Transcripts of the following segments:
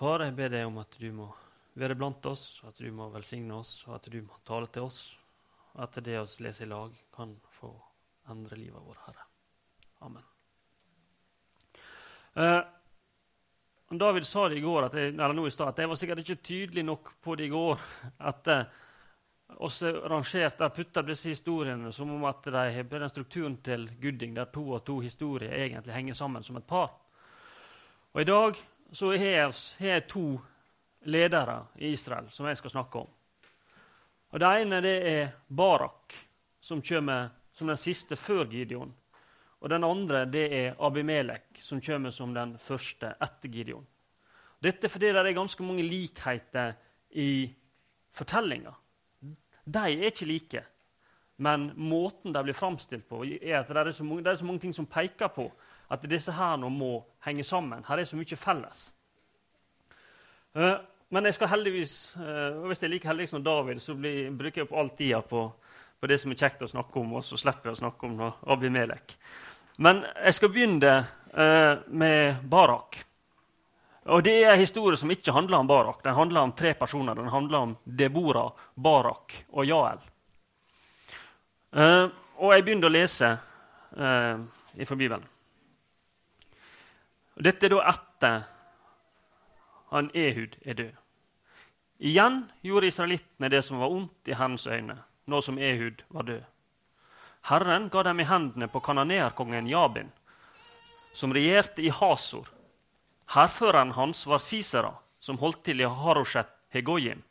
Far, jeg ber deg om at du må være blant oss, at du må velsigne oss, og at du må tale til oss. Og at det vi leser i lag, kan få endre livet vårt, Herre. Amen. Eh, David sa det i går, at jeg, eller nå i stad, at jeg var sikkert ikke tydelig nok på det i går. at eh, også rangert, der putta disse historiene som om at de har den strukturen til Gudding, der to og to historier egentlig henger sammen som et par. Og I dag så har jeg to ledere i Israel som jeg skal snakke om. Og Det ene det er Barak, som kommer som den siste før Gideon. Og den andre det er Abimelek, som kommer som den første etter Gideon. Dette fordi det er ganske mange likheter i fortellinga. De er ikke like, men måten de blir framstilt på, er at det er så mange, det er så mange ting som peker på at disse her nå må henge sammen. Her er så mye felles. Uh, men jeg skal heldigvis, uh, hvis jeg er like heldig som David, så blir, bruker jeg opp all tida på, på, det som er kjekt å snakke om, og så slipper jeg å snakke om Abimelek. Men jeg skal begynne uh, med Barak. Og Det er en historie som ikke handler om Barak. Den handler om tre personer. Den handler om Debora, Barak og Jael. og jeg begynner å lese fra Bibelen. Dette er da etter han Ehud er død. Igjen gjorde israelittene det som var ondt i Herrens øyne, nå som Ehud var død. Herren ga dem i hendene på kanoneerkongen Jabin, som regjerte i Hasor. Hærføreren hans var Sisera, som holdt til i Haroshet Hegoyim.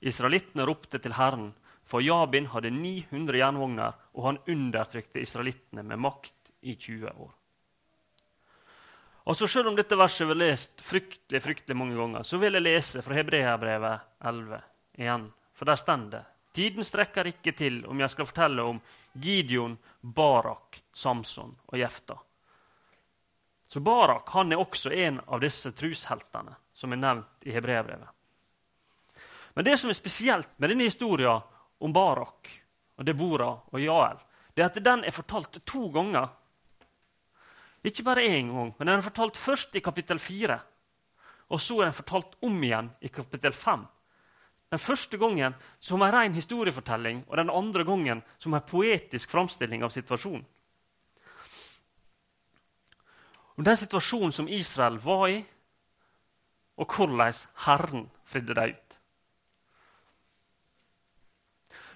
Israelittene ropte til Herren, for Jabin hadde 900 jernvogner, og han undertrykte israelittene med makt i 20 år. Og så Selv om dette verset var lest fryktelig fryktelig mange ganger, så vil jeg lese fra Hebreabrevet 11 igjen. For der står det Tiden strekker ikke til om jeg skal fortelle om Gideon, Barak, Samson og Jefta. Så Barak han er også en av disse trusheltene som er nevnt i Hebreabrevet. Men det som er spesielt med denne historien om Barak og Debora og Jael, det er at den er fortalt to ganger ikke bare én gang, men den er fortalt først i kapittel 4. Og så er den fortalt om igjen i kapittel 5. Den første gangen som en ren historiefortelling, og den andre gangen som en poetisk framstilling av situasjonen. Om den situasjonen som Israel var i, og hvordan Herren fridde dem ut.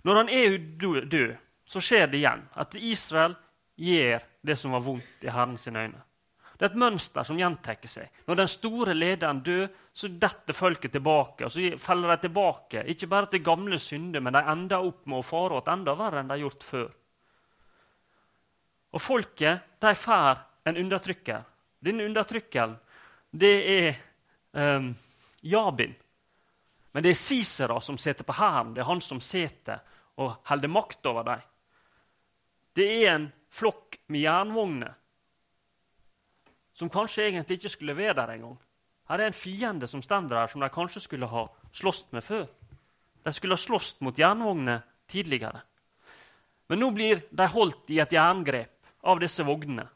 Når han er død, så skjer det igjen at Israel gjør det som var vondt i Herren sine øyne. Det er et mønster som gjentar seg. Når den store lederen dør, så detter folket tilbake. og Så faller de tilbake, ikke bare til gamle synder, men de ender opp med å fare åt enda verre enn de har gjort før. Og folket de får en undertrykker. Denne undertrykkeren det er um, Jabin. Men det er Sisera som sitter på hæren. Det er han som sitter og holder makt over dem. Det er en flokk med jernvogner som kanskje egentlig ikke skulle være der engang. Her er en fiende som står der, som de kanskje skulle ha slåss med før. De skulle ha slåss mot jernvogner tidligere. Men nå blir de holdt i et jerngrep av disse vognene.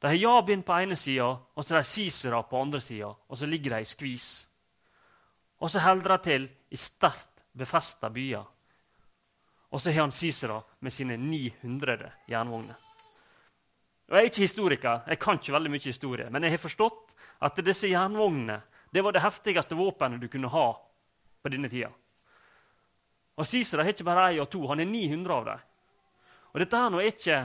De har Jabin på ene sida, og så er de Sisera på andre sida, og så ligger de i skvis. Og så holder de til i sterkt befesta byer og så har han Cicera med sine 900 jernvogner. Og Jeg er ikke historiker, jeg kan ikke veldig mye historie, men jeg har forstått at disse jernvognene det var det heftigste våpenet du kunne ha på denne tida. Og Cicera har ikke bare én og to, han har 900 av dem. Og dette her nå er ikke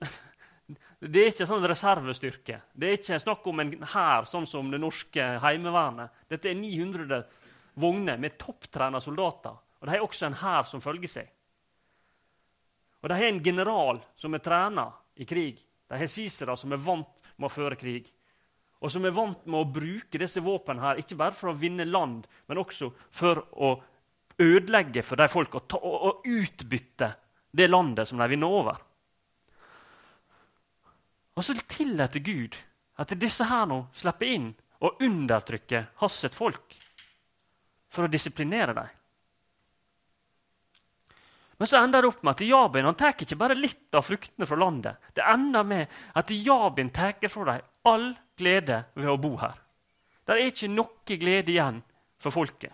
det er ikke sånn reservestyrke. Det er ikke snakk om en hær sånn som det norske heimevernet. Dette er 900 vogner med topptrena soldater og de har også en hær som følger seg. Og de har en general som er trena i krig. De har sisere som er vant med å føre krig. Og som er vant med å bruke disse våpnene her, ikke bare for å vinne land, men også for å ødelegge for de folk og, og, og utbytte det landet som de vinner over. Og så tillater Gud at disse her nå slipper inn og undertrykker hans folk for å disiplinere dem. Men så ender det opp med at Jabin han tar ikke bare litt av fruktene fra landet. Det ender med at Jabin tar fra dem all glede ved å bo her. Det er ikke noe glede igjen for folket.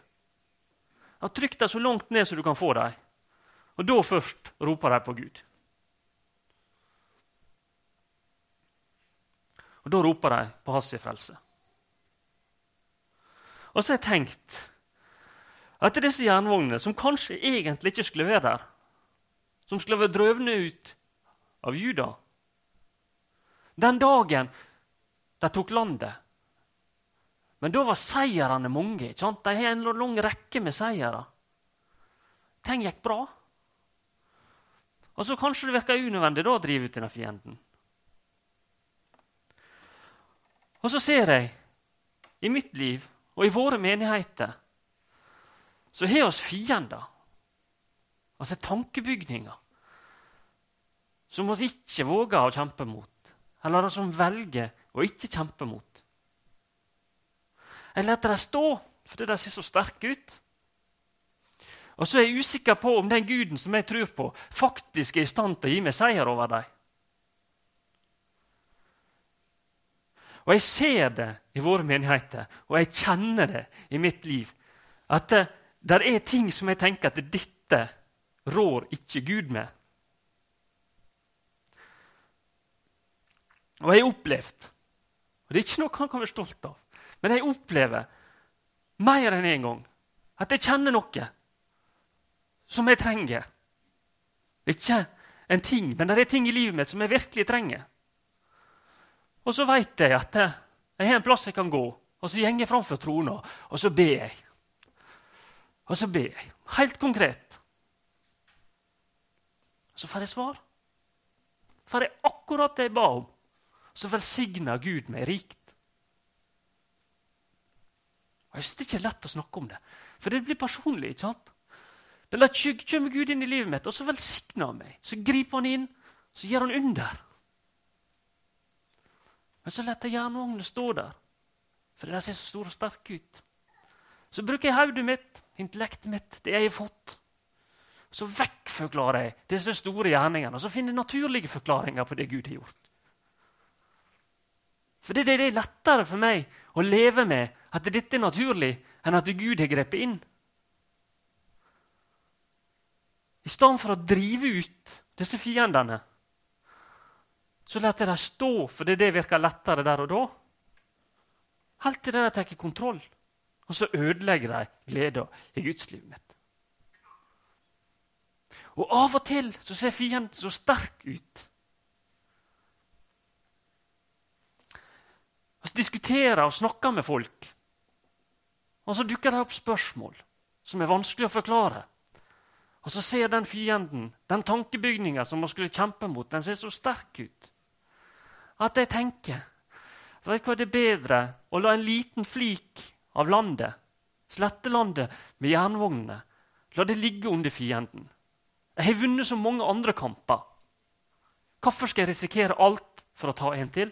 Ja, Trykk dem så langt ned som du kan få dem. Og da først roper de på Gud. Og da roper de på hans frelse. Og så har jeg tenkt at disse jernvognene, som kanskje egentlig ikke skulle være der, som skulle vært drøvne ut av Juda Den dagen de tok landet Men da var seirene mange. ikke sant? De har en lang rekke med seire. Ting gikk bra. Og så kanskje det virker unødvendig da å drive ut denne fienden. Og så ser jeg i mitt liv og i våre menigheter så har oss fiender. Altså tankebygninger som vi ikke våger å kjempe mot, eller som velger å ikke kjempe mot. Jeg lar dem stå fordi de ser så sterke ut. Og så er jeg usikker på om den guden som jeg tror på, faktisk er i stand til å gi meg seier over dem. Og jeg ser det i våre menigheter, og jeg kjenner det i mitt liv. At det, det er ting som jeg tenker at dette rår ikke Gud med. Og jeg har opplevd og Det er ikke noe han kan være stolt av, men jeg opplever mer enn én en gang at jeg kjenner noe som jeg trenger. Ikke en ting, men det er ting i livet mitt som jeg virkelig trenger. Og så veit jeg at jeg har en plass jeg kan gå, og så går jeg framfor trona, og så ber jeg. Og så ber jeg, helt konkret. Så får jeg svar. Får jeg akkurat det jeg ba om. Så velsigner Gud meg rikt. Og Jeg synes det er ikke lett å snakke om det, for det blir personlig. ikke sant? Men da kommer Gud inn i livet mitt, og så velsigner han meg. Så griper han inn, så gjør han under. Men så lar jeg jernvognene stå der, for de ser så store og sterke ut. Så bruker jeg hodet mitt, intellektet mitt, det jeg har fått. Så vekkforklarer jeg disse store gjerningene, og så finner jeg naturlige forklaringer på det Gud har gjort. For det er lettere for meg å leve med at dette er naturlig, enn at Gud har grepet inn. I stedet for å drive ut disse fiendene så lar jeg dem stå fordi det virker lettere der og da. Helt til de tar kontroll. Og så ødelegger de gleden i gudslivet mitt. Og av og til så ser fienden så sterk ut. Vi diskuterer og snakker med folk, og så dukker det opp spørsmål som er vanskelig å forklare. Og så ser den fienden, den tankebygninga som man skulle kjempe mot, den ser så sterk ut at jeg tenker vet hva, det er bedre å la en liten flik av landet, slettelandet med jernvognene, la det ligge under fienden. Jeg har vunnet så mange andre kamper. Hvorfor skal jeg risikere alt for å ta en til?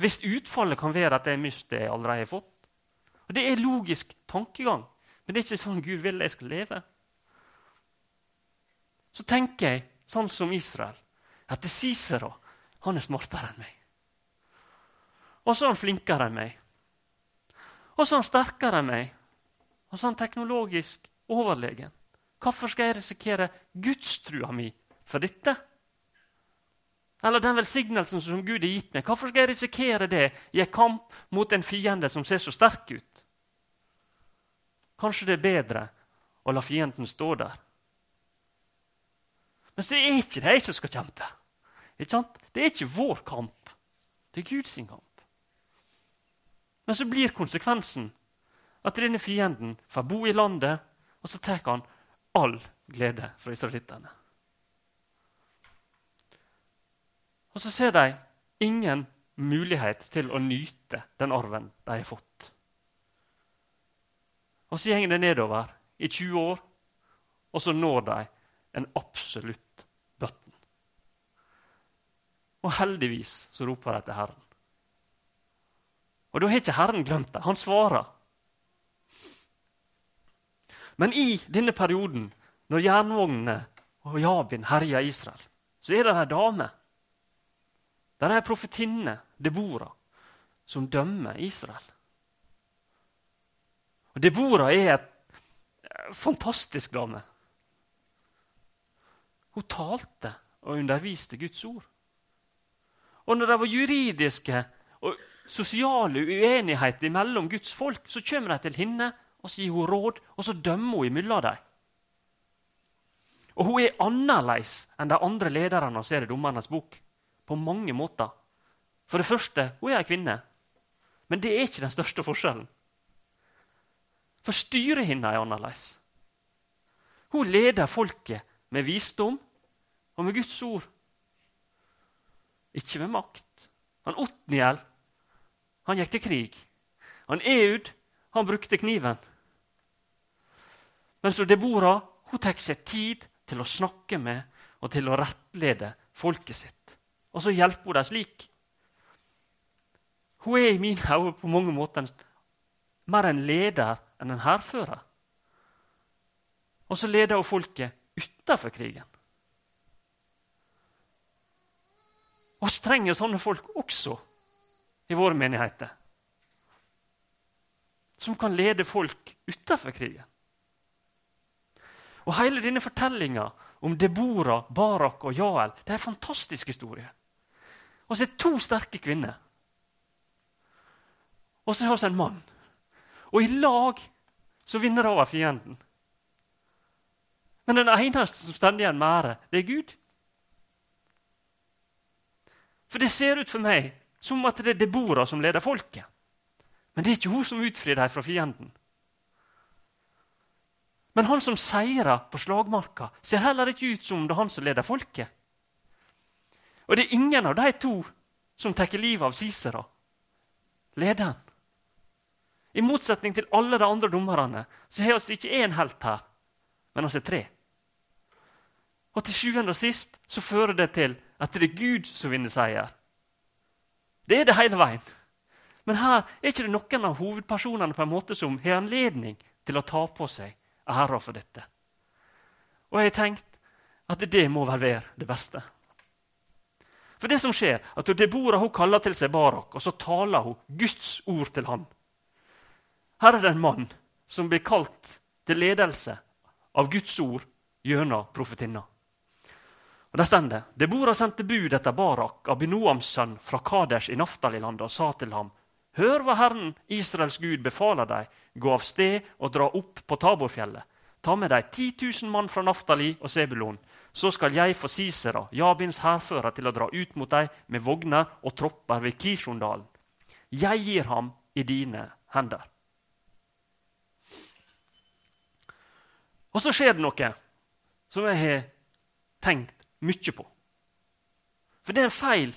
Hvis utfallet kan være at jeg mister det jeg allerede har fått. Og Det er logisk tankegang, men det er ikke sånn Gud vil jeg skal leve. Så tenker jeg sånn som Israel at Cicero han er smartere enn meg. Og så er han flinkere enn meg. Og så er han sterkere enn meg. Og så er han teknologisk overlegen. Hvorfor skal jeg risikere gudstrua mi for dette? Eller den velsignelsen som Gud har gitt meg. Hvorfor skal jeg risikere det i en kamp mot en fiende som ser så sterk ut? Kanskje det er bedre å la fienden stå der. Men det er ikke jeg som skal kjempe. Det er ikke vår kamp. Det er Guds kamp. Men så blir konsekvensen at denne fienden får bo i landet, og så tar han all glede fra israelittene. Og så ser de ingen mulighet til å nyte den arven de har fått. Og så går det nedover i 20 år, og så når de en absolutt og heldigvis så roper de til Herren. Og da har ikke Herren glemt det. Han svarer. Men i denne perioden, når jernvognene og Jabin herjer Israel, så er det ei dame. Det er ei profetinne, Debora, som dømmer Israel. Og Debora er et eh, fantastisk dame. Hun talte og underviste Guds ord. Og når det var juridiske og sosiale uenigheter mellom Guds folk, så kommer de til henne og så gir hun råd, og så dømmer hun imellom dem. Og hun er annerledes enn de andre lederne vi ser i Dommernes bok. På mange måter. For det første, hun er ei kvinne. Men det er ikke den største forskjellen. For styrehinna er annerledes. Hun leder folket med visdom og med Guds ord. Ikke med makt. Han Otniel han gikk til krig. Han Eud han brukte kniven. Men så Debora hun tar seg tid til å snakke med og til å rettlede folket sitt. Og så hjelper hun dem slik. Hun er i mine øyne på mange måter mer en leder enn en hærfører. Og så leder hun folket utenfor krigen. Vi trenger sånne folk også i våre menigheter. Som kan lede folk utenfor krigen. Og Hele denne fortellinga om Debora, Barak og Jael det er en fantastisk historie. Og så er det to sterke kvinner. Og så har vi en mann. Og i lag så vinner de over fienden. Men den eneste som står igjen med ære, det er Gud. For det ser ut for meg som at det er Debora som leder folket. Men det er ikke hun som utfrir dem fra fienden. Men han som seirer på slagmarka, ser heller ikke ut som det er han som leder folket. Og det er ingen av de to som tar livet av Sisera, lederen. I motsetning til alle de andre dommerne så har vi ikke én helt her, men vi er tre. Og til sjuende og sist så fører det til at det er Gud som vinner seier. Det er det hele veien. Men her er ikke det noen av hovedpersonene på en måte som har anledning til å ta på seg æra for dette. Og jeg har tenkt at det må vel være det beste. For det som skjer, at Debora hun kaller til seg Barak, og så taler hun Guds ord til han. Her er det en mann som blir kalt til ledelse av Guds ord gjennom profetinna. Og Der står det Debora sendte bud etter Barak, Abinoams sønn, fra Kadesh i Naftalilandet, og sa til ham:" Hør hva Herren, Israels Gud, befaler deg. Gå av sted og dra opp på Taborfjellet. Ta med deg 10 000 mann fra Naftali og Sebulon. Så skal jeg få Sisera, Jabins hærfører, til å dra ut mot deg med vogner og tropper ved Kishondalen. Jeg gir ham i dine hender. Og så skjer det noe som jeg har tenkt mye på. For det er en feil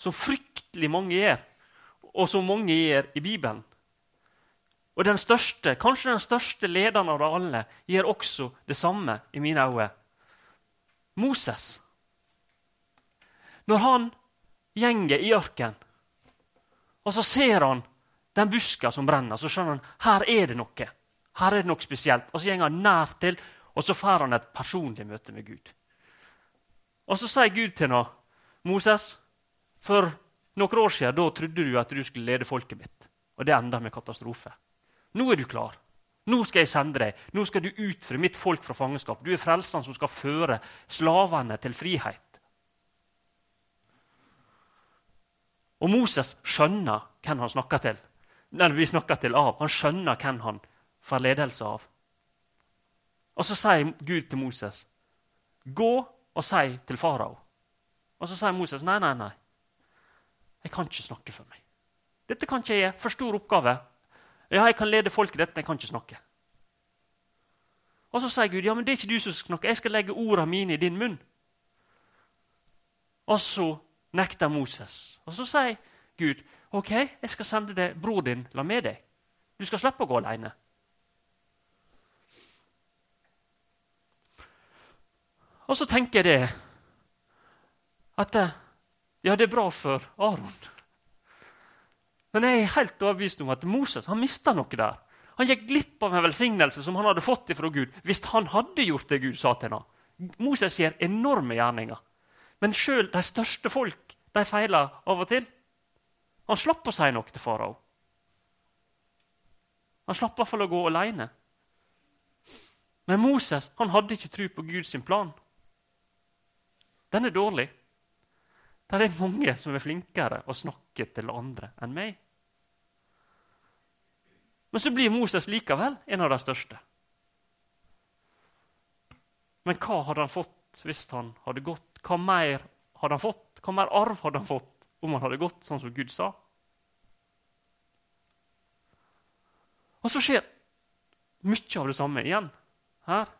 som fryktelig mange gjør, og som mange gjør i Bibelen. Og den største, kanskje den største lederen av alle gjør også det samme i mine øyne. Moses. Når han gjenger i ørkenen, og så ser han den buska som brenner, så skjønner han her er det noe. Her er det noe spesielt. Og så går han nær til, og så får han et personlig møte med Gud. Og så sier Gud til ham, Moses, for noen år siden da trodde du at du skulle lede folket mitt, og det enda med katastrofe. Nå er du klar. Nå skal jeg sende deg. Nå skal du utfri mitt folk fra fangenskap. Du er frelseren som skal føre slavene til frihet. Og Moses skjønner hvem han snakker til. Nei, vi snakker til av. Han skjønner hvem han får ledelse av. Og så sier Gud til Moses, 'Gå og si til farao.' Og så sier Moses, 'Nei, nei, nei. Jeg kan ikke snakke for meg. Dette kan ikke jeg. gjøre. For stor oppgave. Ja, jeg kan lede folk i dette, jeg kan ikke snakke. Og så sier Gud, ja, men det er ikke du som skal snakke. Jeg skal legge ordene mine i din munn. Og så nekter Moses. Og så sier Gud, ok, jeg skal sende deg bror din la med deg. Du skal slippe å gå alene. Og så tenker jeg det at ja, det er bra for Aron. Men jeg er helt overbevist om at Moses han mista noe der. Han gikk glipp av en velsignelse som han hadde fått fra Gud hvis han hadde gjort det Gud sa til ham. Moses gjør enorme gjerninger. Men sjøl de største folk de feiler av og til. Han slapp å si noe til farao. Han slapp i hvert fall å gå alene. Men Moses han hadde ikke tro på Guds plan. Den er dårlig. Det er mange som er flinkere å snakke til andre enn meg. Men så blir Moses likevel en av de største. Men hva hadde han fått hvis han hadde gått? Hva mer hadde han fått? Hva mer arv hadde han fått om han hadde gått sånn som Gud sa? Og så skjer mye av det samme igjen her.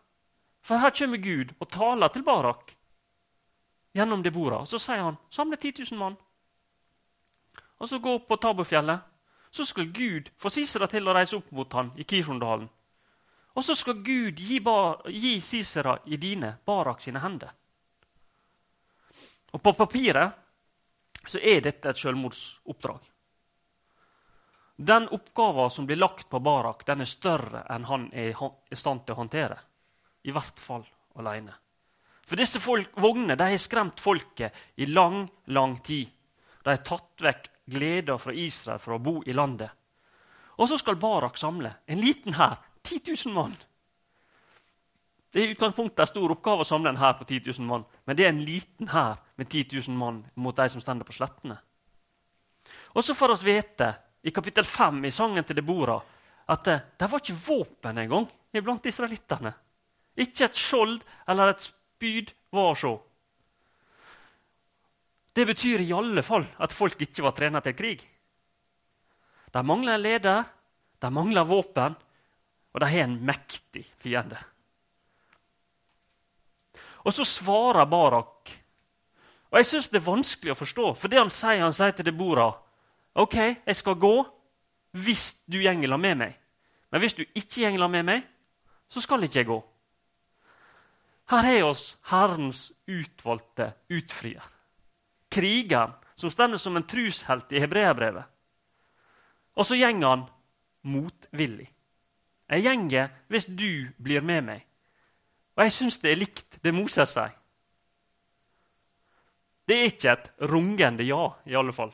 For her kommer Gud og taler til Barak gjennom det bordet. Og så sier han samle 10 000 mann. Og så gå opp på Tabofjellet så skal Gud få Sisera til å reise opp mot han i Kirundalen. Og så skal Gud gi, gi Sisera i dine, Barak sine hender. Og På papiret så er dette et selvmordsoppdrag. Den oppgaven som blir lagt på Barak, den er større enn han er i stand til å håndtere. I hvert fall alene. For disse vognene har skremt folket i lang, lang tid. De har tatt vekk gleder fra Israel for å bo i landet. Og så skal Barak samle en liten hær, 10 000 mann. Det er i utgangspunktet en stor oppgave å samle en hær på 10 000 mann, men det er en liten hær med 10 000 mann mot de som stender på slettene. Og så får vi vite i kapittel 5 i sangen til Debora at det, var ikke våpen engang iblant israelittene. Ikke et skjold eller et spyd var å se. Det betyr i alle fall at folk ikke var trena til krig. De mangler en leder, de mangler våpen, og de har en mektig fiende. Og så svarer Barak. Og Jeg syns det er vanskelig å forstå, for det han sier, han sier til Debora OK, jeg skal gå hvis du gjengler med meg. Men hvis du ikke gjengler med meg, så skal ikke jeg gå. Her har oss Herrens utvalgte utfrier krigeren som står som en trushelt i hebreerbrevet. Og så går han motvillig. Jeg gjenger hvis du blir med meg. Og jeg syns det er likt det Moses sier. Det er ikke et rungende ja, i alle fall.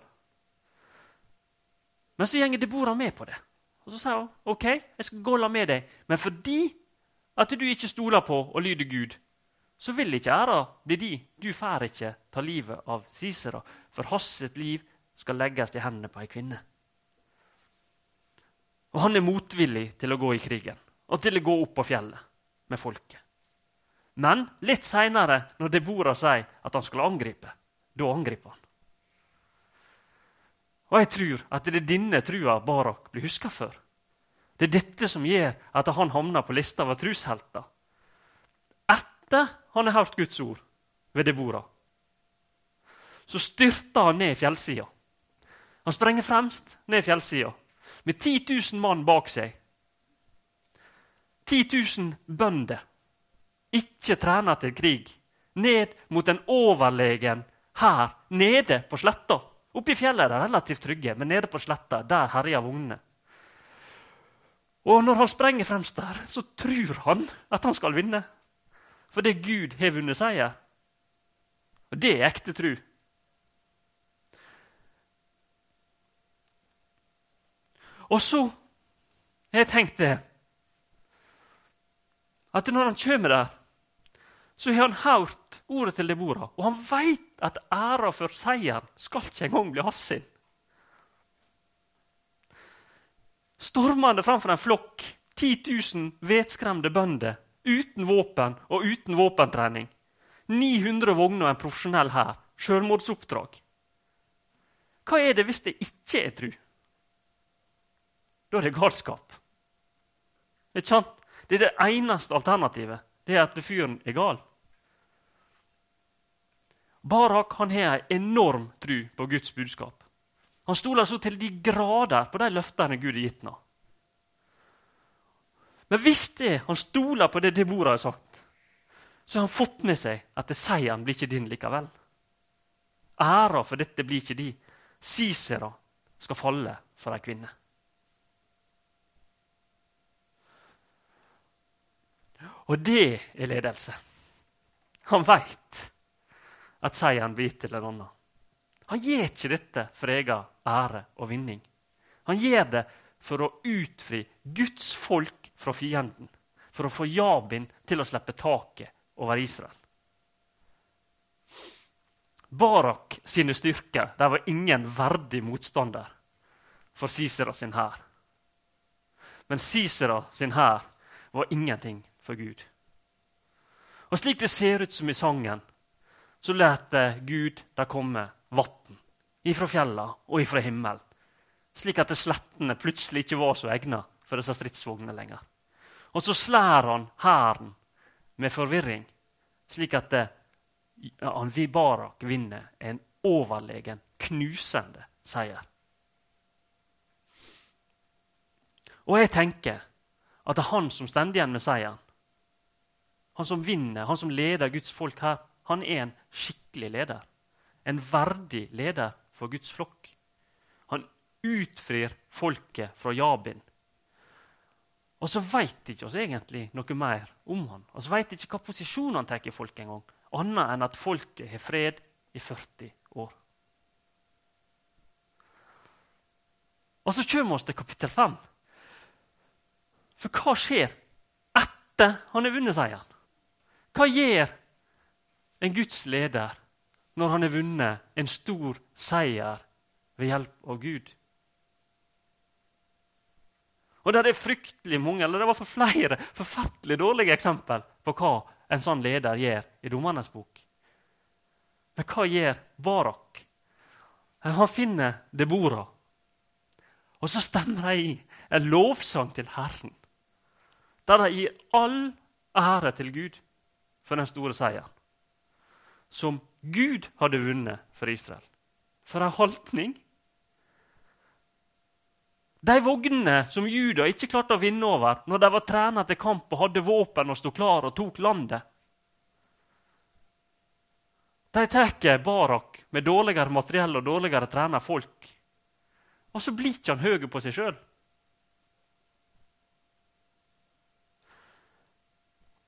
Men så går Debora med på det. Og så sier hun ok, jeg skal gå la med deg, men fordi at du ikke stoler på og lyder Gud, så vil ikke æra bli di. Du får ikke ta livet av Sisera, for hans liv skal legges i hendene på ei kvinne. Og han er motvillig til å gå i krigen og til å gå opp på fjellet med folket. Men litt seinere, når Debora sier at han skal angripe, da angriper han. Og jeg tror at det er denne trua Barak blir huska for. Det er dette som gjør at han havner på lista over trushelter etter han har hørt Guds ord ved det bordet, så styrter han ned fjellsida. Han sprenger fremst ned fjellsida med 10 000 mann bak seg. 10 000 bønder, ikke trener til krig, ned mot en overlegen her nede på sletta. Oppe i fjellet er de relativt trygge, men nede på sletta der herjer vognene. Og når han sprenger fremst der, så tror han at han skal vinne fordi Gud har vunnet seier. Og det er ekte tru. Og så har jeg tenkt det at når han kommer der, så har han hørt ordet til Debora, og han veit at æra for seieren skal ikke engang bli hans sin. Stormende framfor en flokk, 10 000 vettskremte bønder Uten våpen og uten våpentrening. 900 vogner og en profesjonell hær. Selvmordsoppdrag. Hva er det hvis det ikke er tru? Da er det galskap. Ikke sant? Det er det eneste alternativet. Det er at fyren er gal. Barak han har en enorm tru på Guds budskap. Han stoler så til de grader på de løftene Gud har gitt ham. Men hvis det, han stoler på det Deborah har sagt, så har han fått med seg at seieren blir ikke din likevel. Æra for dette blir ikke din. Sisera skal falle for ei kvinne. Og det er ledelse. Han veit at seieren blir til en annen. Han gjør ikke dette for egen ære og vinning. Han gjør det for å utfri Guds folk fra fienden. For å få Jabin til å slippe taket over Israel. Barak sine styrker de var ingen verdig motstander for Sisera sin hær. Men Sisera sin hær var ingenting for Gud. Og slik det ser ut som i sangen, så lot Gud det komme vann ifra fjella og ifra himmelen, slik at slettene plutselig ikke var så egna for disse stridsvognene lenger. Og så slår han hæren med forvirring, slik at det, han Barak vinner en overlegen, knusende seier. Og jeg tenker at det er han som står igjen med seieren. Han som vinner, han som leder Guds folk her, han er en skikkelig leder. En verdig leder for Guds flokk. Han utfrir folket fra Jabin. Og så veit ikke oss egentlig noe mer om han. Så veit ikke hva posisjon han tar i folket engang, annet enn at folket har fred i 40 år. Og så kommer vi til kapittel 5. For hva skjer etter han har vunnet seieren? Hva gjør en Guds leder når han har vunnet en stor seier ved hjelp av Gud? Og Det er fryktelig mange, eller det var for flere forferdelig dårlige eksempel på hva en sånn leder gjør i Dommernes bok. Men hva gjør Barak? Han finner Debora. Og så stemmer de i en lovsang til Herren der de gir all ære til Gud for den store seieren som Gud hadde vunnet for Israel. For en holdning! De vognene som Juda ikke klarte å vinne over når de var trena til kamp og hadde våpen og sto klar og tok landet De tar Barak med dårligere materiell og dårligere trena folk. Og så blir ikke han høy på seg sjøl.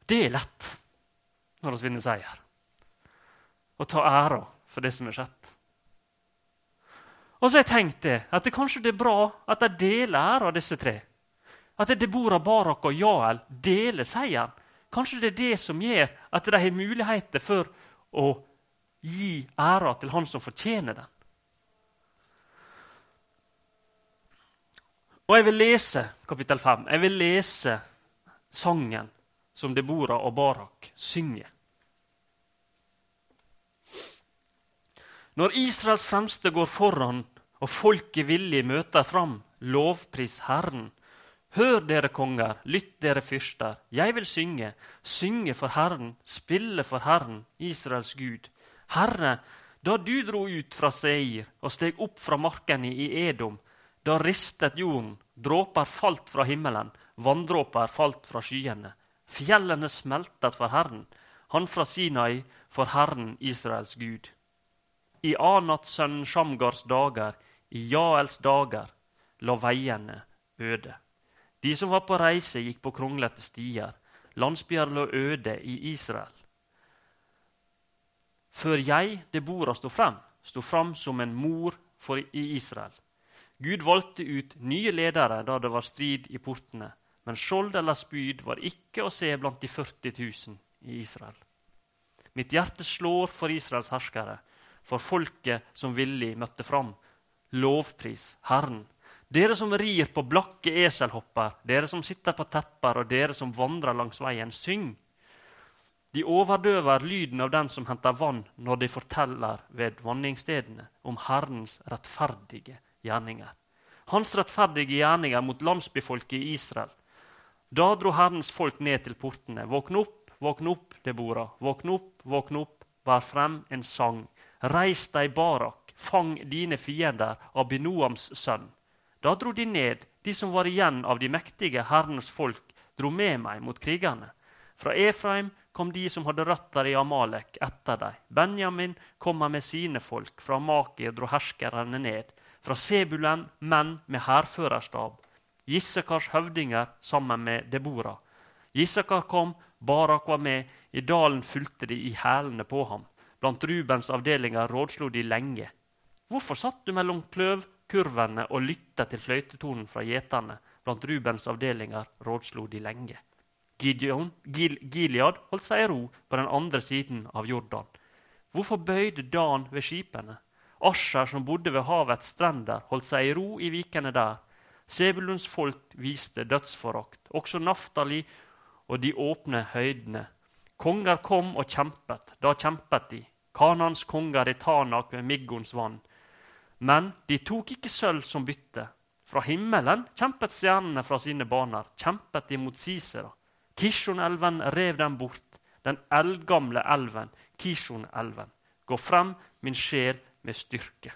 Det er lett når vi vinner seier. Å ta æra for det som er skjedd. Og så har jeg tenkt det, at det kanskje det er bra at de deler æra, disse tre. At det Deborah, Barak og Jael deler seieren. Kanskje det er det som gjør at de har muligheter for å gi æra til han som fortjener den. Og jeg vil lese kapittel 5. Jeg vil lese sangen som Debora og Barak synger. Når Israels fremste går foran og folket villig møter fram, lovpris Herren. Hør, dere konger, lytt, dere fyrster. Jeg vil synge, synge for Herren, spille for Herren, Israels Gud. Herre, da du dro ut fra Seir og steg opp fra markene i Edom, da ristet jorden, dråper falt fra himmelen, vanndråper falt fra skyene. Fjellene smeltet for Herren, han fra Sinai for Herren Israels Gud. I Anats sønn Shamgars dager, i Jaels dager, la veiene øde. De som var på reise, gikk på kronglete stier. Landsbyer lå øde i Israel. Før jeg, Debora, sto frem, sto frem som en mor for i Israel. Gud valgte ut nye ledere da det var strid i portene. Men skjold eller spyd var ikke å se blant de 40 000 i Israel. Mitt hjerte slår for Israels herskere, for folket som villig møtte fram. Lovpris Herren. Dere som rir på blakke eselhopper, dere som sitter på tepper, og dere som vandrer langs veien, syng. De overdøver lyden av dem som henter vann, når de forteller ved vanningsstedene om Herrens rettferdige gjerninger. Hans rettferdige gjerninger mot landsbyfolket i Israel da dro Herrens folk ned til portene. Våkne opp, våkne opp, Debora. Våkne opp, våkne opp, vær frem en sang. Reis deg, Barak, fang dine fiender, Abinoams sønn. Da dro de ned, de som var igjen av de mektige Herrens folk, dro med meg mot krigerne. Fra Efraim kom de som hadde røtter i Amalek, etter dem. Benjamin kommer med sine folk. Fra Makir dro herskerne ned. Fra Sebulen menn med hærførerstab. Gissekars høvdinger sammen med Debora. Gissekar kom, Barak var med, i dalen fulgte de i hælene på ham. Blant Rubens avdelinger rådslo de lenge. Hvorfor satt du mellom kløvkurvene og lytta til fløytetonen fra gjeterne? Blant Rubens avdelinger rådslo de lenge. Gideon, Gil, Gilead holdt seg i ro på den andre siden av Jordan. Hvorfor bøyde Dan ved skipene? Asher, som bodde ved havets strender, holdt seg i ro i vikene der. Sebulons folk viste dødsforakt, også Naftali og de åpne høydene. Konger kom og kjempet, da kjempet de. Kanans konger i Tanak ved Miggons vann. Men de tok ikke sølv som bytte. Fra himmelen kjempet stjernene fra sine baner, kjempet de mot Sisera. Kishon-elven rev dem bort, den eldgamle elven, Kishon-elven. Gå frem, min sjel, med styrke.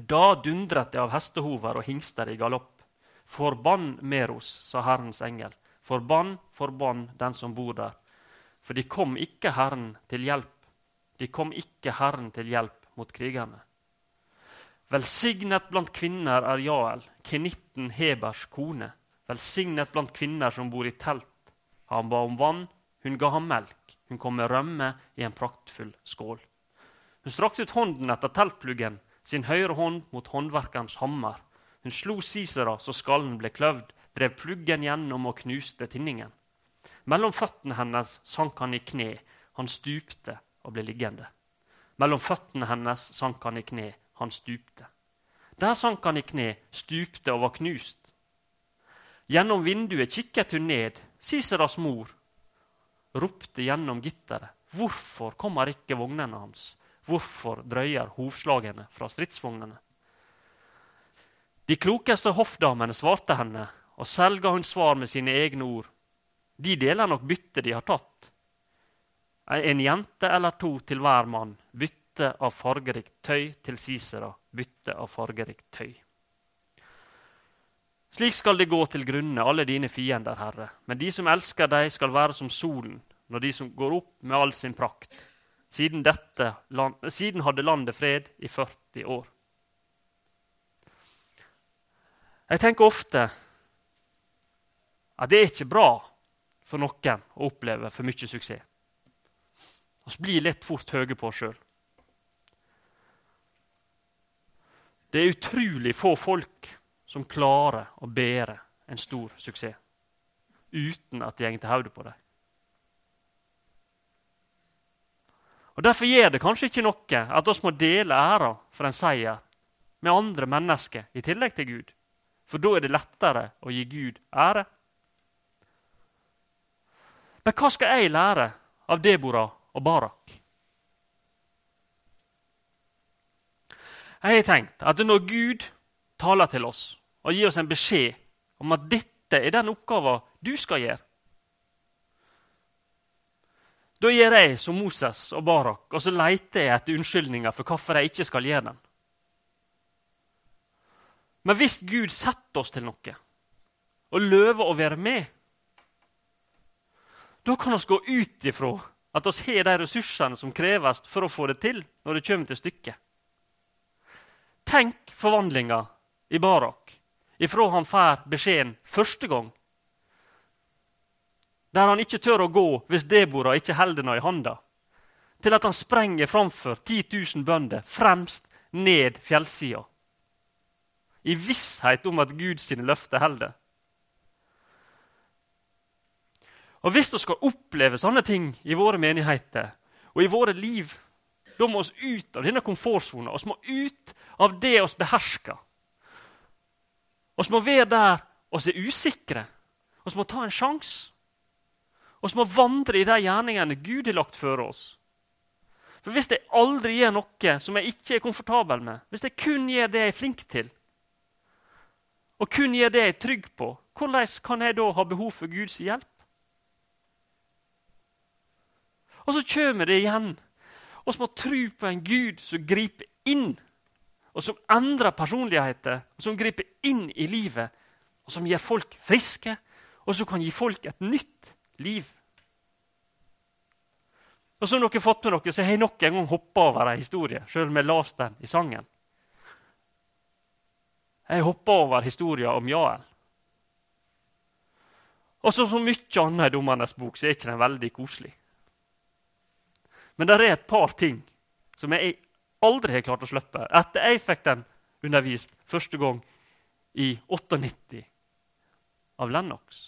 Da dundret det av hestehover og hingster i galopp. Forbann Meros, sa Herrens engel. Forbann, forbann den som bor der. For de kom ikke Herren til hjelp. De kom ikke Herren til hjelp mot krigerne. Velsignet blant kvinner er Jael, kenitten Hebers kone. Velsignet blant kvinner som bor i telt. Han ba om vann, hun ga ham melk. Hun kom med rømme i en praktfull skål. Hun strakte ut hånden etter teltpluggen, sin høyre hånd mot håndverkerens hammer. Hun slo Sisera så skallen ble kløvd, drev pluggen gjennom og knuste tinningen. Mellom føttene hennes sank han i kne, han stupte og ble liggende. Mellom føttene hennes sank han i kne, han stupte. Der sank han i kne, stupte og var knust. Gjennom vinduet kikket hun ned, Siseras mor, ropte gjennom gitteret. Hvorfor kommer ikke vognene hans? Hvorfor drøyer hovslagene fra stridsvognene? De klokeste hoffdamene svarte henne, og selv ga hun svar med sine egne ord. De deler nok byttet de har tatt. En jente eller to til hver mann, bytte av fargerikt tøy til Sisera, bytte av fargerikt tøy. Slik skal det gå til grunne, alle dine fiender, Herre. Men de som elsker deg, skal være som solen når de som går opp med all sin prakt. Siden, dette, siden hadde landet fred i 40 år. Jeg tenker ofte at det er ikke bra for noen å oppleve for mye suksess. Vi blir litt fort høye på oss sjøl. Det er utrolig få folk som klarer å bære en stor suksess uten at det går til hodet på dem. Og Derfor gjør det kanskje ikke noe at vi må dele æra for en seier med andre mennesker i tillegg til Gud. For da er det lettere å gi Gud ære. Men hva skal jeg lære av Deborah og Barak? Jeg har tenkt at når Gud taler til oss og gir oss en beskjed om at dette er den oppgaven du skal gjøre. Da gjør jeg som Moses og Barak, og så leter jeg etter unnskyldninger for hvorfor jeg ikke skal gjøre den. Men hvis Gud setter oss til noe og løver å være med, da kan vi gå ut ifra at vi har de ressursene som kreves for å få det til når det kommer til stykket. Tenk forvandlinga i Barak ifra han får beskjeden første gang. Der han ikke tør å gå hvis Deborah ikke holder henne i handa. Til at han sprenger framfor 10 000 bønder fremst ned fjellsida. I visshet om at Guds løfter holder. Og Hvis vi skal oppleve sånne ting i våre menigheter og i våre liv, da må vi ut av denne komfortsona. Vi må ut av det vi behersker. Vi må være der vi er usikre. Vi må ta en sjanse. Vi må vandre i de gjerningene Gud har lagt for oss. For Hvis jeg aldri gjør noe som jeg ikke er komfortabel med, hvis jeg kun gjør det jeg er flink til, og kun gjør det jeg er trygg på, hvordan kan jeg da ha behov for Guds hjelp? Og så kommer det igjen. Vi må tro på en Gud som griper inn og som endrer personligheter, og som griper inn i livet, og som gjør folk friske, og som kan gi folk et nytt liv. Og Som dere har fått med dere, så har jeg nok en gang hoppa over en historie, selv om jeg leste den i sangen. Jeg hoppa over historien om Jael. Og så, så mye annet i Dommernes bok så er ikke den veldig koselig. Men det er et par ting som jeg aldri har klart å slippe etter jeg fikk den undervist første gang i 98 av Lennox.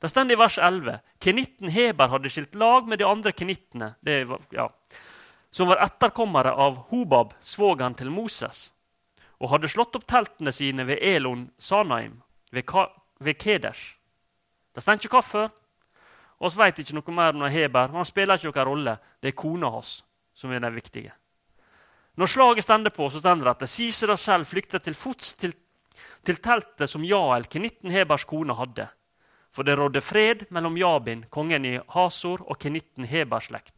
Det står i vers 11 kenitten Heber hadde skilt lag med de andre kenittene, ja, som var etterkommere av Hobab, svogeren til Moses, og hadde slått opp teltene sine ved Elon Sanaim, ved, Ka ved Kedesh. Det står ikke hvorfor. Vi vet ikke noe mer om Heber. Han spiller ikke noen rolle. Det er kona hans som er den viktige. Når slaget stender på, så stender det at Sisera selv flykter til fots til, til teltet som Jael, kenitten Hebers kone, hadde. For det rådde fred mellom Jabin, kongen i Hasor, og kenitten Hebers slekt.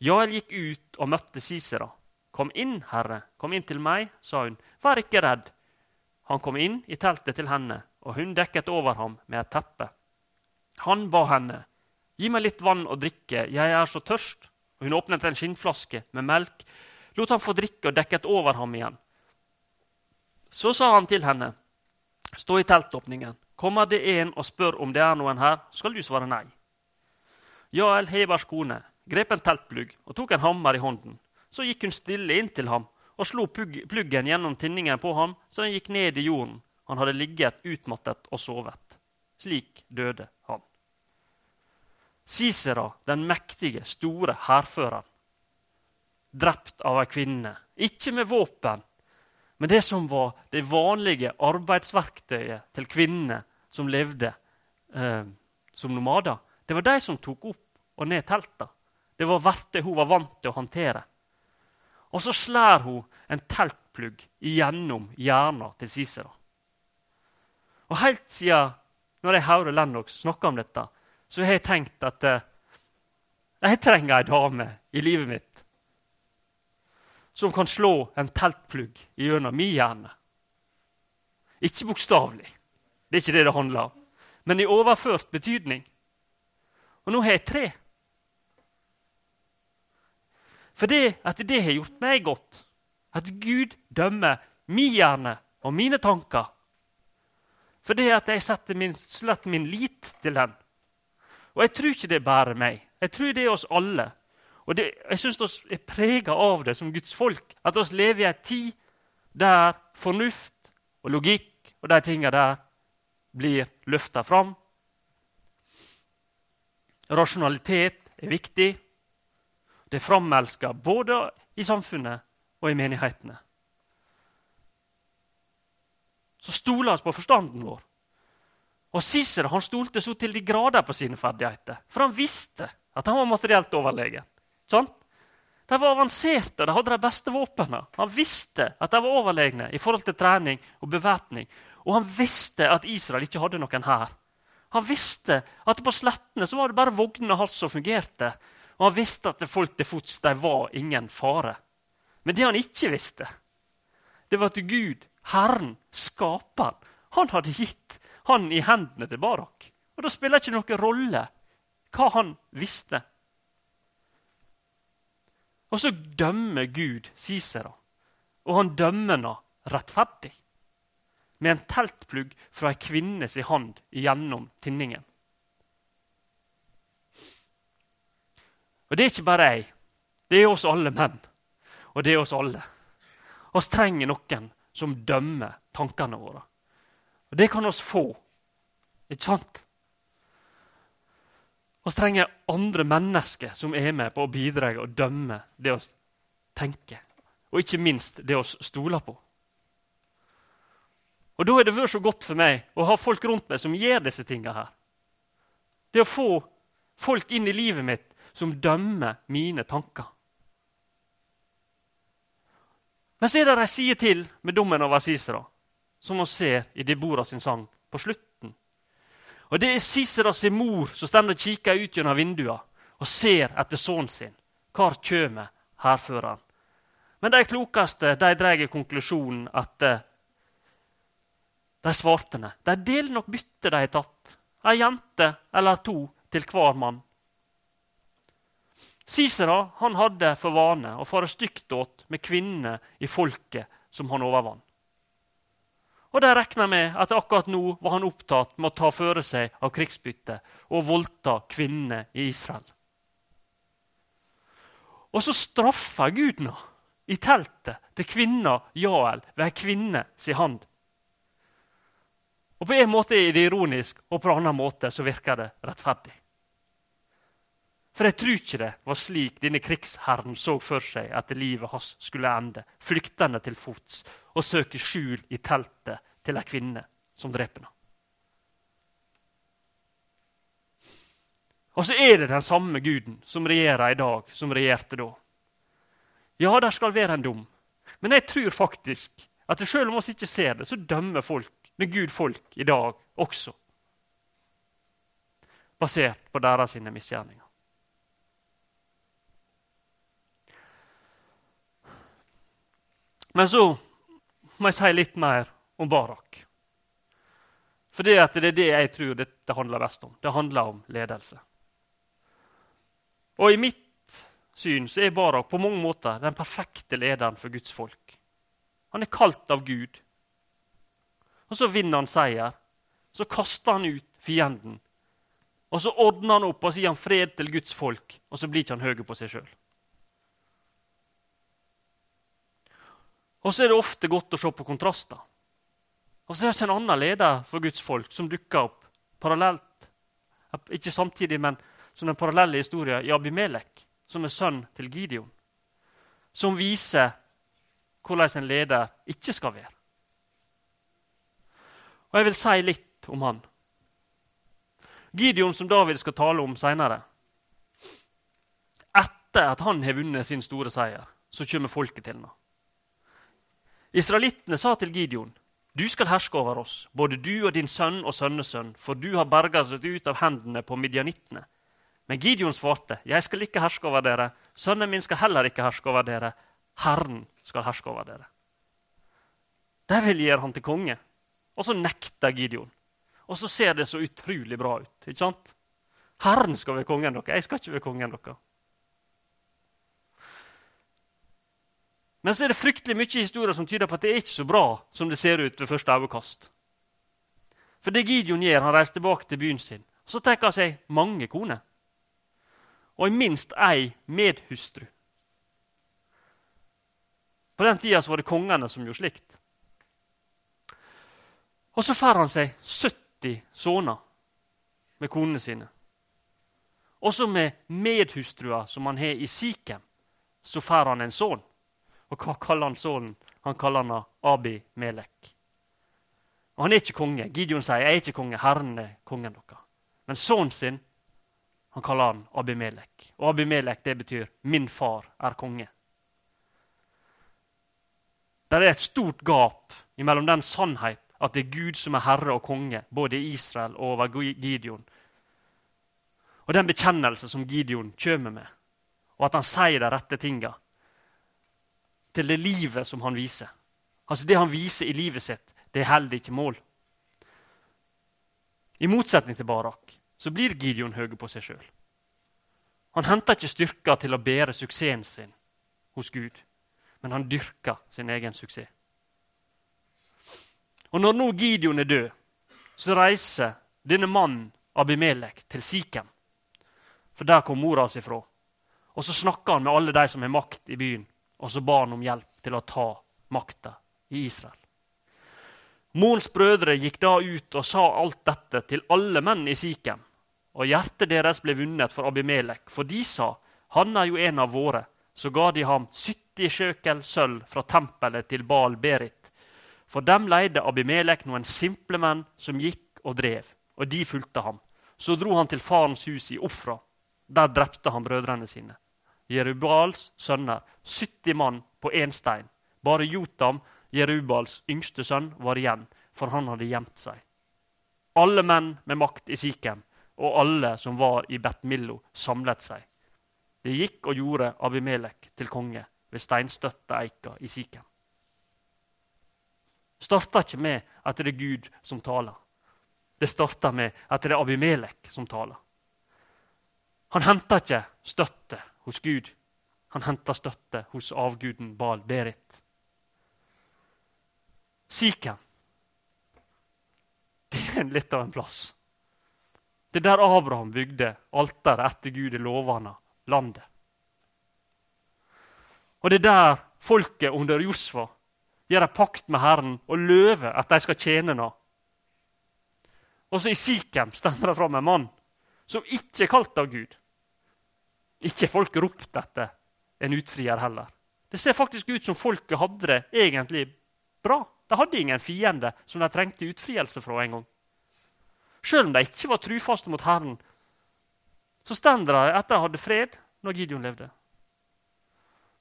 Jael gikk ut og møtte Sisera. Kom inn, herre, kom inn til meg, sa hun. Vær ikke redd. Han kom inn i teltet til henne, og hun dekket over ham med et teppe. Han ba henne, gi meg litt vann å drikke, jeg er så tørst. Og hun åpnet en skinnflaske med melk lot han få drikke og dekket over ham igjen. Så sa han til henne, stå i teltåpningen. Kommer det en og spør om det er noen her, skal du svare nei. Jael, Hebers kone, grep en teltplugg og tok en hammer i hånden. Så gikk hun stille inn til ham og slo pluggen gjennom tinningen på ham, så den gikk ned i jorden. Han hadde ligget utmattet og sovet. Slik døde han. Sisera, den mektige, store hærføreren, drept av ei kvinne. Ikke med våpen, men det som var det vanlige arbeidsverktøyet til kvinnene som levde eh, som nomader. Det var de som tok opp og ned telta. Det var verktøy hun var vant til å håndtere. Og så slår hun en teltplugg igjennom hjernen til Cicero. Og helt siden når jeg hører Lennox snakke om dette, så har jeg tenkt at eh, jeg trenger ei dame i livet mitt som kan slå en teltplugg gjennom min hjerne. Ikke bokstavelig, det er ikke det det handler om, men i overført betydning. Og nå har jeg tre. For det at det har gjort meg godt, at Gud dømmer min hjerne og mine tanker. For det at jeg setter min, slett min lit til den. Og jeg tror ikke det er bare meg. Jeg tror det er oss alle. Og det, Jeg syns vi er prega av det som Guds folk. At vi lever i en tid der fornuft og logikk og de tinga der blir løfta fram. Rasjonalitet er viktig. Det er framelska både i samfunnet og i menighetene. Så stoler vi på forstanden vår. Og Cicero han stolte så til de grader på sine ferdigheter, for han visste at han var materielt overlegen. Sånn? De var avanserte, de hadde de beste våpnene. Han visste at de var overlegne i forhold til trening og bevæpning. Og han visste at Israel ikke hadde noen hær. Han visste at på slettene så var det bare vogner og hals som fungerte. Og han visste at folk til fots de var ingen fare. Men det han ikke visste, det var at Gud, Herren, Skaperen, han hadde gitt han i hendene til Barak. Og Da spiller det ikke noen rolle hva han visste og så dømmer Gud Sisera, og han dømmer henne rettferdig. Med en teltplugg fra ei kvinnes hånd gjennom tinningen. Og det er ikke bare jeg. Det er oss alle menn. Og det er oss alle. Vi trenger noen som dømmer tankene våre. Og det kan oss få. Ikke sant? Vi trenger andre mennesker som er med på å bidra og dømme det vi tenker. Og ikke minst det vi stoler på. Og Da har det vært så godt for meg å ha folk rundt meg som gjør disse tingene her. Det å få folk inn i livet mitt som dømmer mine tanker. Men så er det ei side til med dommen over Sisera, som vi ser i Deborah sin sang på slutten. Og Det er Sisera sin mor som står og kikker ut gjennom vinduene og ser etter sønnen sin. Hvor kommer hærføreren? Men de klokeste de drar konklusjonen at uh, de svartene de deler nok byttet de har tatt. Ei jente eller to til hver mann. Sisera han hadde for vane å fare stygt åt med kvinnene i folket som han overvant. Og de regna med at akkurat nå var han opptatt med å ta føre seg av krigsbyttet og voldta kvinnene i Israel. Og så straffa Gud henne i teltet til kvinna Jael ved ei kvinne si hand. Og På en måte er det ironisk, og på en annen måte så virker det rettferdig. For jeg tror ikke det var slik denne krigsherren så for seg at livet hans skulle ende, flyktende til fots og søke skjul i teltet til ei kvinne som dreper ham. Og så er det den samme guden som regjerer i dag, som regjerte da. Ja, der skal være en dom. Men jeg tror faktisk at selv om vi ikke ser det, så dømmer folk med Gud folk i dag også. Basert på deres misgjerninger. Men så må jeg si litt mer om Barak. For det, er det jeg tror dette handler best om. Det handler om ledelse. Og i mitt syn så er Barak på mange måter den perfekte lederen for Guds folk. Han er kalt av Gud. Og så vinner han seier. Så kaster han ut fienden. Og så ordner han opp og sier han fred til Guds folk, og så blir ikke han høy på seg sjøl. Og så er det ofte godt å se på kontraster. Og så er det en annen leder for Guds folk som dukker opp parallelt. Ikke samtidig, men som den parallelle historien i Abimelek, som er sønn til Gideon, som viser hvordan en leder ikke skal være. Og Jeg vil si litt om han. Gideon, som David skal tale om seinere. Etter at han har vunnet sin store seier, så kommer folket til ham. Israelittene sa til Gideon du skal herske over oss, både du og din sønn og sønnesønn, for du har berga oss ut av hendene på midjanittene. Men Gideon svarte, 'Jeg skal ikke herske over dere.' 'Sønnen min skal heller ikke herske over dere.' 'Herren skal herske over dere.' De vil gjøre han til konge. Og så nekter Gideon. Og så ser det så utrolig bra ut. ikke sant? Herren skal være kongen deres. Jeg skal ikke være kongen deres. Men så er det fryktelig mye historier som tyder på at det er ikke så bra som det ser ut ved første øyekast. For det Gideon gjør, han reiser tilbake til byen sin. Så tar han seg mange koner og minst ei medhustru. På den tida var det kongene som gjorde slikt. Og så får han seg 70 sønner med konene sine. Også med medhustrua som han har i Sikhem, så får han en sønn. Og hva kaller han sønnen? Han kaller han Abi Melek. Og Han er ikke konge. Gideon sier jeg er ikke konge, Herren er kongen deres. Men sønnen sin han kaller han Abimelek. Og Abimelek det betyr 'min far er konge'. Det er et stort gap mellom den sannhet at det er Gud som er herre og konge, både i Israel og over Gideon, og den bekjennelse som Gideon kommer med, og at han sier de rette tinga til det livet som han viser. Altså Det han viser i livet sitt, det holder ikke mål. I motsetning til Barak så blir Gideon høy på seg sjøl. Han henter ikke styrker til å bære suksessen sin hos Gud, men han dyrker sin egen suksess. Og Når nå Gideon er død, så reiser denne mannen Abimelek til Sikhem. For der kom mora hans ifra. Og så snakker han med alle de som har makt i byen, og så ba han om hjelp til å ta makta i Israel. Morens brødre gikk da ut og sa alt dette til alle menn i Sikhem og hjertet deres ble vunnet for Abimelek, for de sa, han er jo en av våre. Så ga de ham 70 sjøkel sølv fra tempelet til Baal Berit. For dem leide Abimelek noen simple menn som gikk og drev, og de fulgte ham. Så dro han til farens hus i Ofra. Der drepte han brødrene sine. Jerubals sønner, 70 mann på én stein. Bare Jotam, Jerubals yngste sønn, var igjen, for han hadde gjemt seg. Alle menn med makt i Sikhem og alle som var i Bet-Millo, samlet seg. Det gikk og gjorde Abimelek til konge ved steinstøtte eika i Sikhem. Det starta ikke med at det er Gud som taler. Det starta med at det er Abimelek som taler. Han henter ikke støtte hos Gud. Han henter støtte hos avguden Bal Berit. Sikhem det er litt av en plass. Det er der Abraham bygde alteret etter Gud i lovende landet. Og det er der folket under Josfa gjør en pakt med Herren og løver at de skal tjene Ham. Og så i Sikhem stender det fram en mann som ikke er kalt av Gud. Ikke folk ropte etter en utfrier heller. Det ser faktisk ut som folket hadde det egentlig bra. De hadde ingen fiende som de trengte utfrielse fra en gang. Selv om de ikke var trufaste mot Herren, så stender de etter de hadde fred når Gideon levde.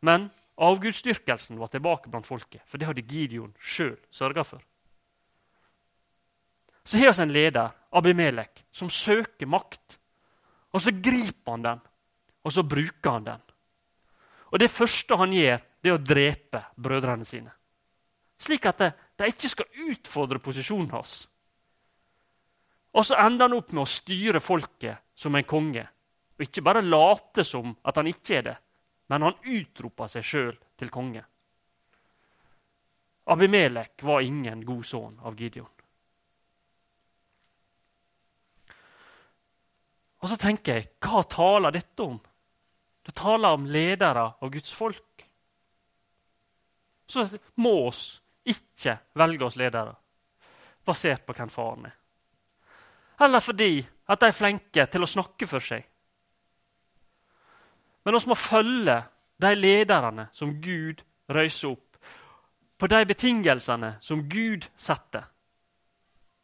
Men avgudsdyrkelsen var tilbake blant folket, for det hadde Gideon sjøl sørga for. Så har vi en leder, Abimelek, som søker makt. Og så griper han den, og så bruker han den. Og det første han gjør, det er å drepe brødrene sine. Slik at de ikke skal utfordre posisjonen hans. Og så ender han opp med å styre folket som en konge. Og ikke bare late som at han ikke er det, men han utroper seg sjøl til konge. Abimelek var ingen god sønn av Gideon. Og så tenker jeg, hva taler dette om? Det taler om ledere av Guds folk. Så må oss ikke velge oss ledere basert på hvem faren er. Eller fordi at de er flinke til å snakke for seg. Men vi må følge de lederne som Gud røyser opp, på de betingelsene som Gud setter.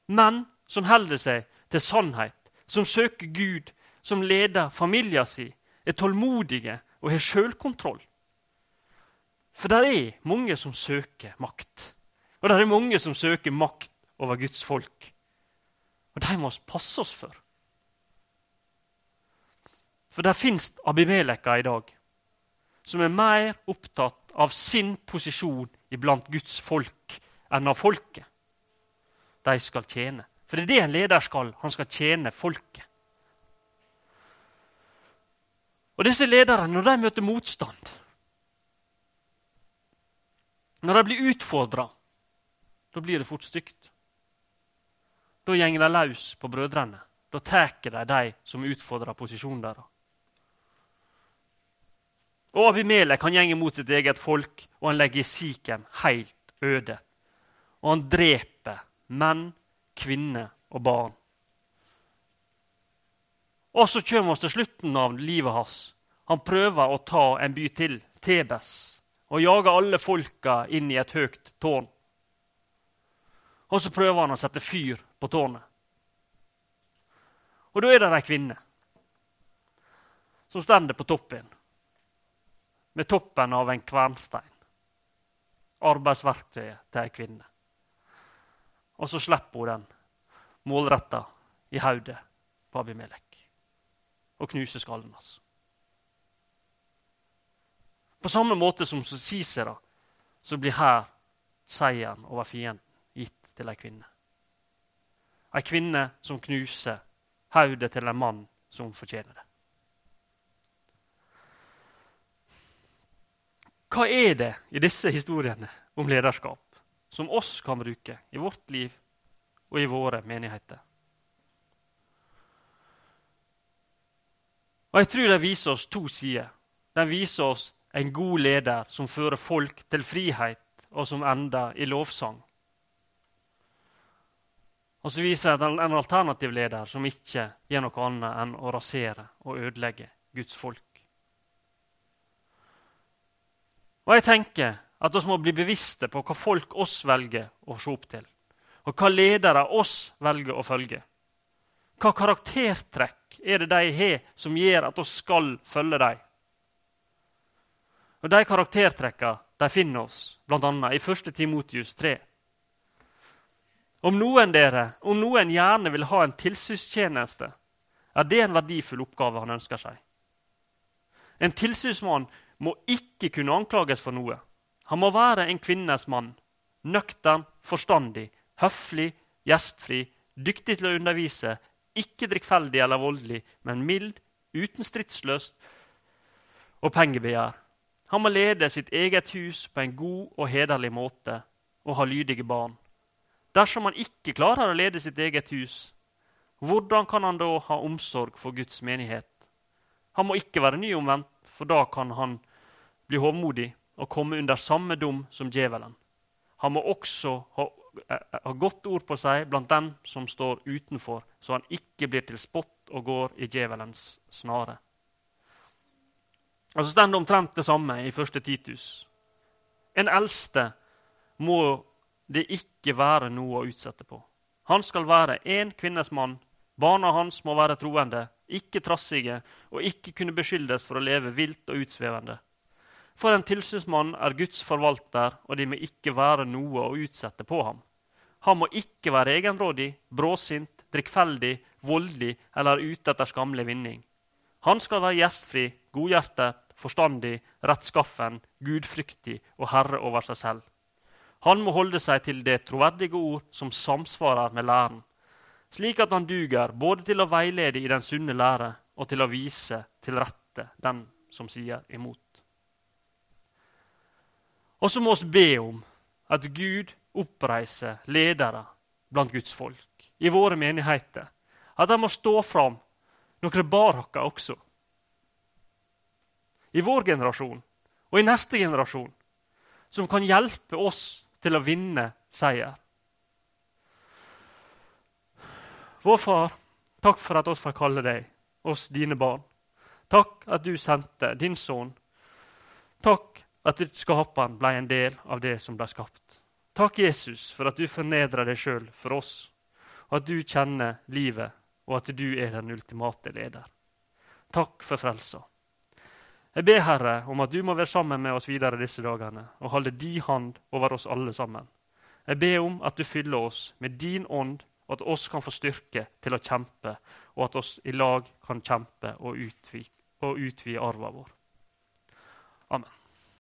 Menn som holder seg til sannhet, som søker Gud, som leder familien sin, er tålmodige og har sjølkontroll. For det er mange som søker makt. Og det er mange som søker makt over Guds folk. Og de må vi passe oss for. For det fins Abimeleka i dag som er mer opptatt av sin posisjon iblant Guds folk enn av folket de skal tjene. For det er det en leder skal. Han skal tjene folket. Og disse lederne, når de møter motstand, når de blir utfordra, da blir det fort stygt. Da går de løs på brødrene. Da tar de de som utfordrer posisjonen deres. Og Abimelek han går mot sitt eget folk, og han legger Sikhem helt øde. Og han dreper menn, kvinner og barn. Og så kommer vi til slutten av livet hans. Han prøver å ta en by til, Tebes, og jager alle folka inn i et høyt tårn. Og så prøver han å sette fyr på tårnet. Og da er det ei kvinne som står på toppen, med toppen av en kvernstein. Arbeidsverktøyet til ei kvinne. Og så slipper hun den målretta i hodet på Abimelek og knuse skallen hans. På samme måte som Sisera så blir her seieren over fienden gitt til ei kvinne. Ei kvinne som knuser hodet til en mann som fortjener det. Hva er det i disse historiene om lederskap som oss kan bruke i vårt liv og i våre menigheter? Og Jeg tror den viser oss to sider. Den viser oss en god leder som fører folk til frihet, og som ender i lovsang. Og så viser den en alternativ leder som ikke gjør noe annet enn å rasere og ødelegge Guds folk. Og jeg tenker at vi må bli bevisste på hva folk oss velger å se opp til, og hva ledere oss velger å følge. Hva karaktertrekk er det de har som gjør at vi skal følge dem? Og De karaktertrekkene finner oss bl.a. i 1. Timotius 3. Om noen dere, om noen gjerne vil ha en tilsynstjeneste, er det en verdifull oppgave han ønsker seg. En tilsynsmann må ikke kunne anklages for noe. Han må være en kvinnes mann. Nøktern, forstandig, høflig, gjestfri, dyktig til å undervise, ikke drikkfeldig eller voldelig, men mild, uten stridsløst og pengebegjær. Han må lede sitt eget hus på en god og hederlig måte og ha lydige barn. Dersom han ikke klarer å lede sitt eget hus, hvordan kan han da ha omsorg for Guds menighet? Han må ikke være nyomvendt, for da kan han bli hovmodig og komme under samme dom som djevelen. Han må også ha, eh, ha godt ord på seg blant dem som står utenfor, så han ikke blir til spott og går i djevelens snare. Og så står det omtrent det samme i første Titus. En eldste må det ikke være noe å utsette på. Han skal være én kvinnes mann. Barna hans må være troende, ikke trassige og ikke kunne beskyldes for å leve vilt og utsvevende. For en tilsynsmann er Guds forvalter, og det må ikke være noe å utsette på ham. Han må ikke være egenrådig, bråsint, drikkfeldig, voldelig eller ute etter skamlig vinning. Han skal være gjestfri, godhjertet, forstandig, rettskaffen, gudfryktig og herre over seg selv. Han må holde seg til det troverdige ord som samsvarer med læren, slik at han duger både til å veilede i den sunne lære og til å vise til rette den som sier imot. Og så må vi be om at Gud oppreiser ledere blant Guds folk i våre menigheter. At de må stå fram noen barakker også i vår generasjon og i neste generasjon, som kan hjelpe oss til å vinne seier. Vår Far, takk for at oss får kalle deg, oss dine barn. Takk at du sendte din sønn. Takk at skaperen ble en del av det som ble skapt. Takk, Jesus, for at du fornedrer deg sjøl for oss, og at du kjenner livet, og at du er den ultimate leder. Takk for frelsa. Jeg ber, Herre, om at du må være sammen med oss videre disse dagene og holde din hand over oss alle sammen. Jeg ber om at du fyller oss med din ånd, og at oss kan få styrke til å kjempe, og at oss i lag kan kjempe og utvide, og arven vår. Amen.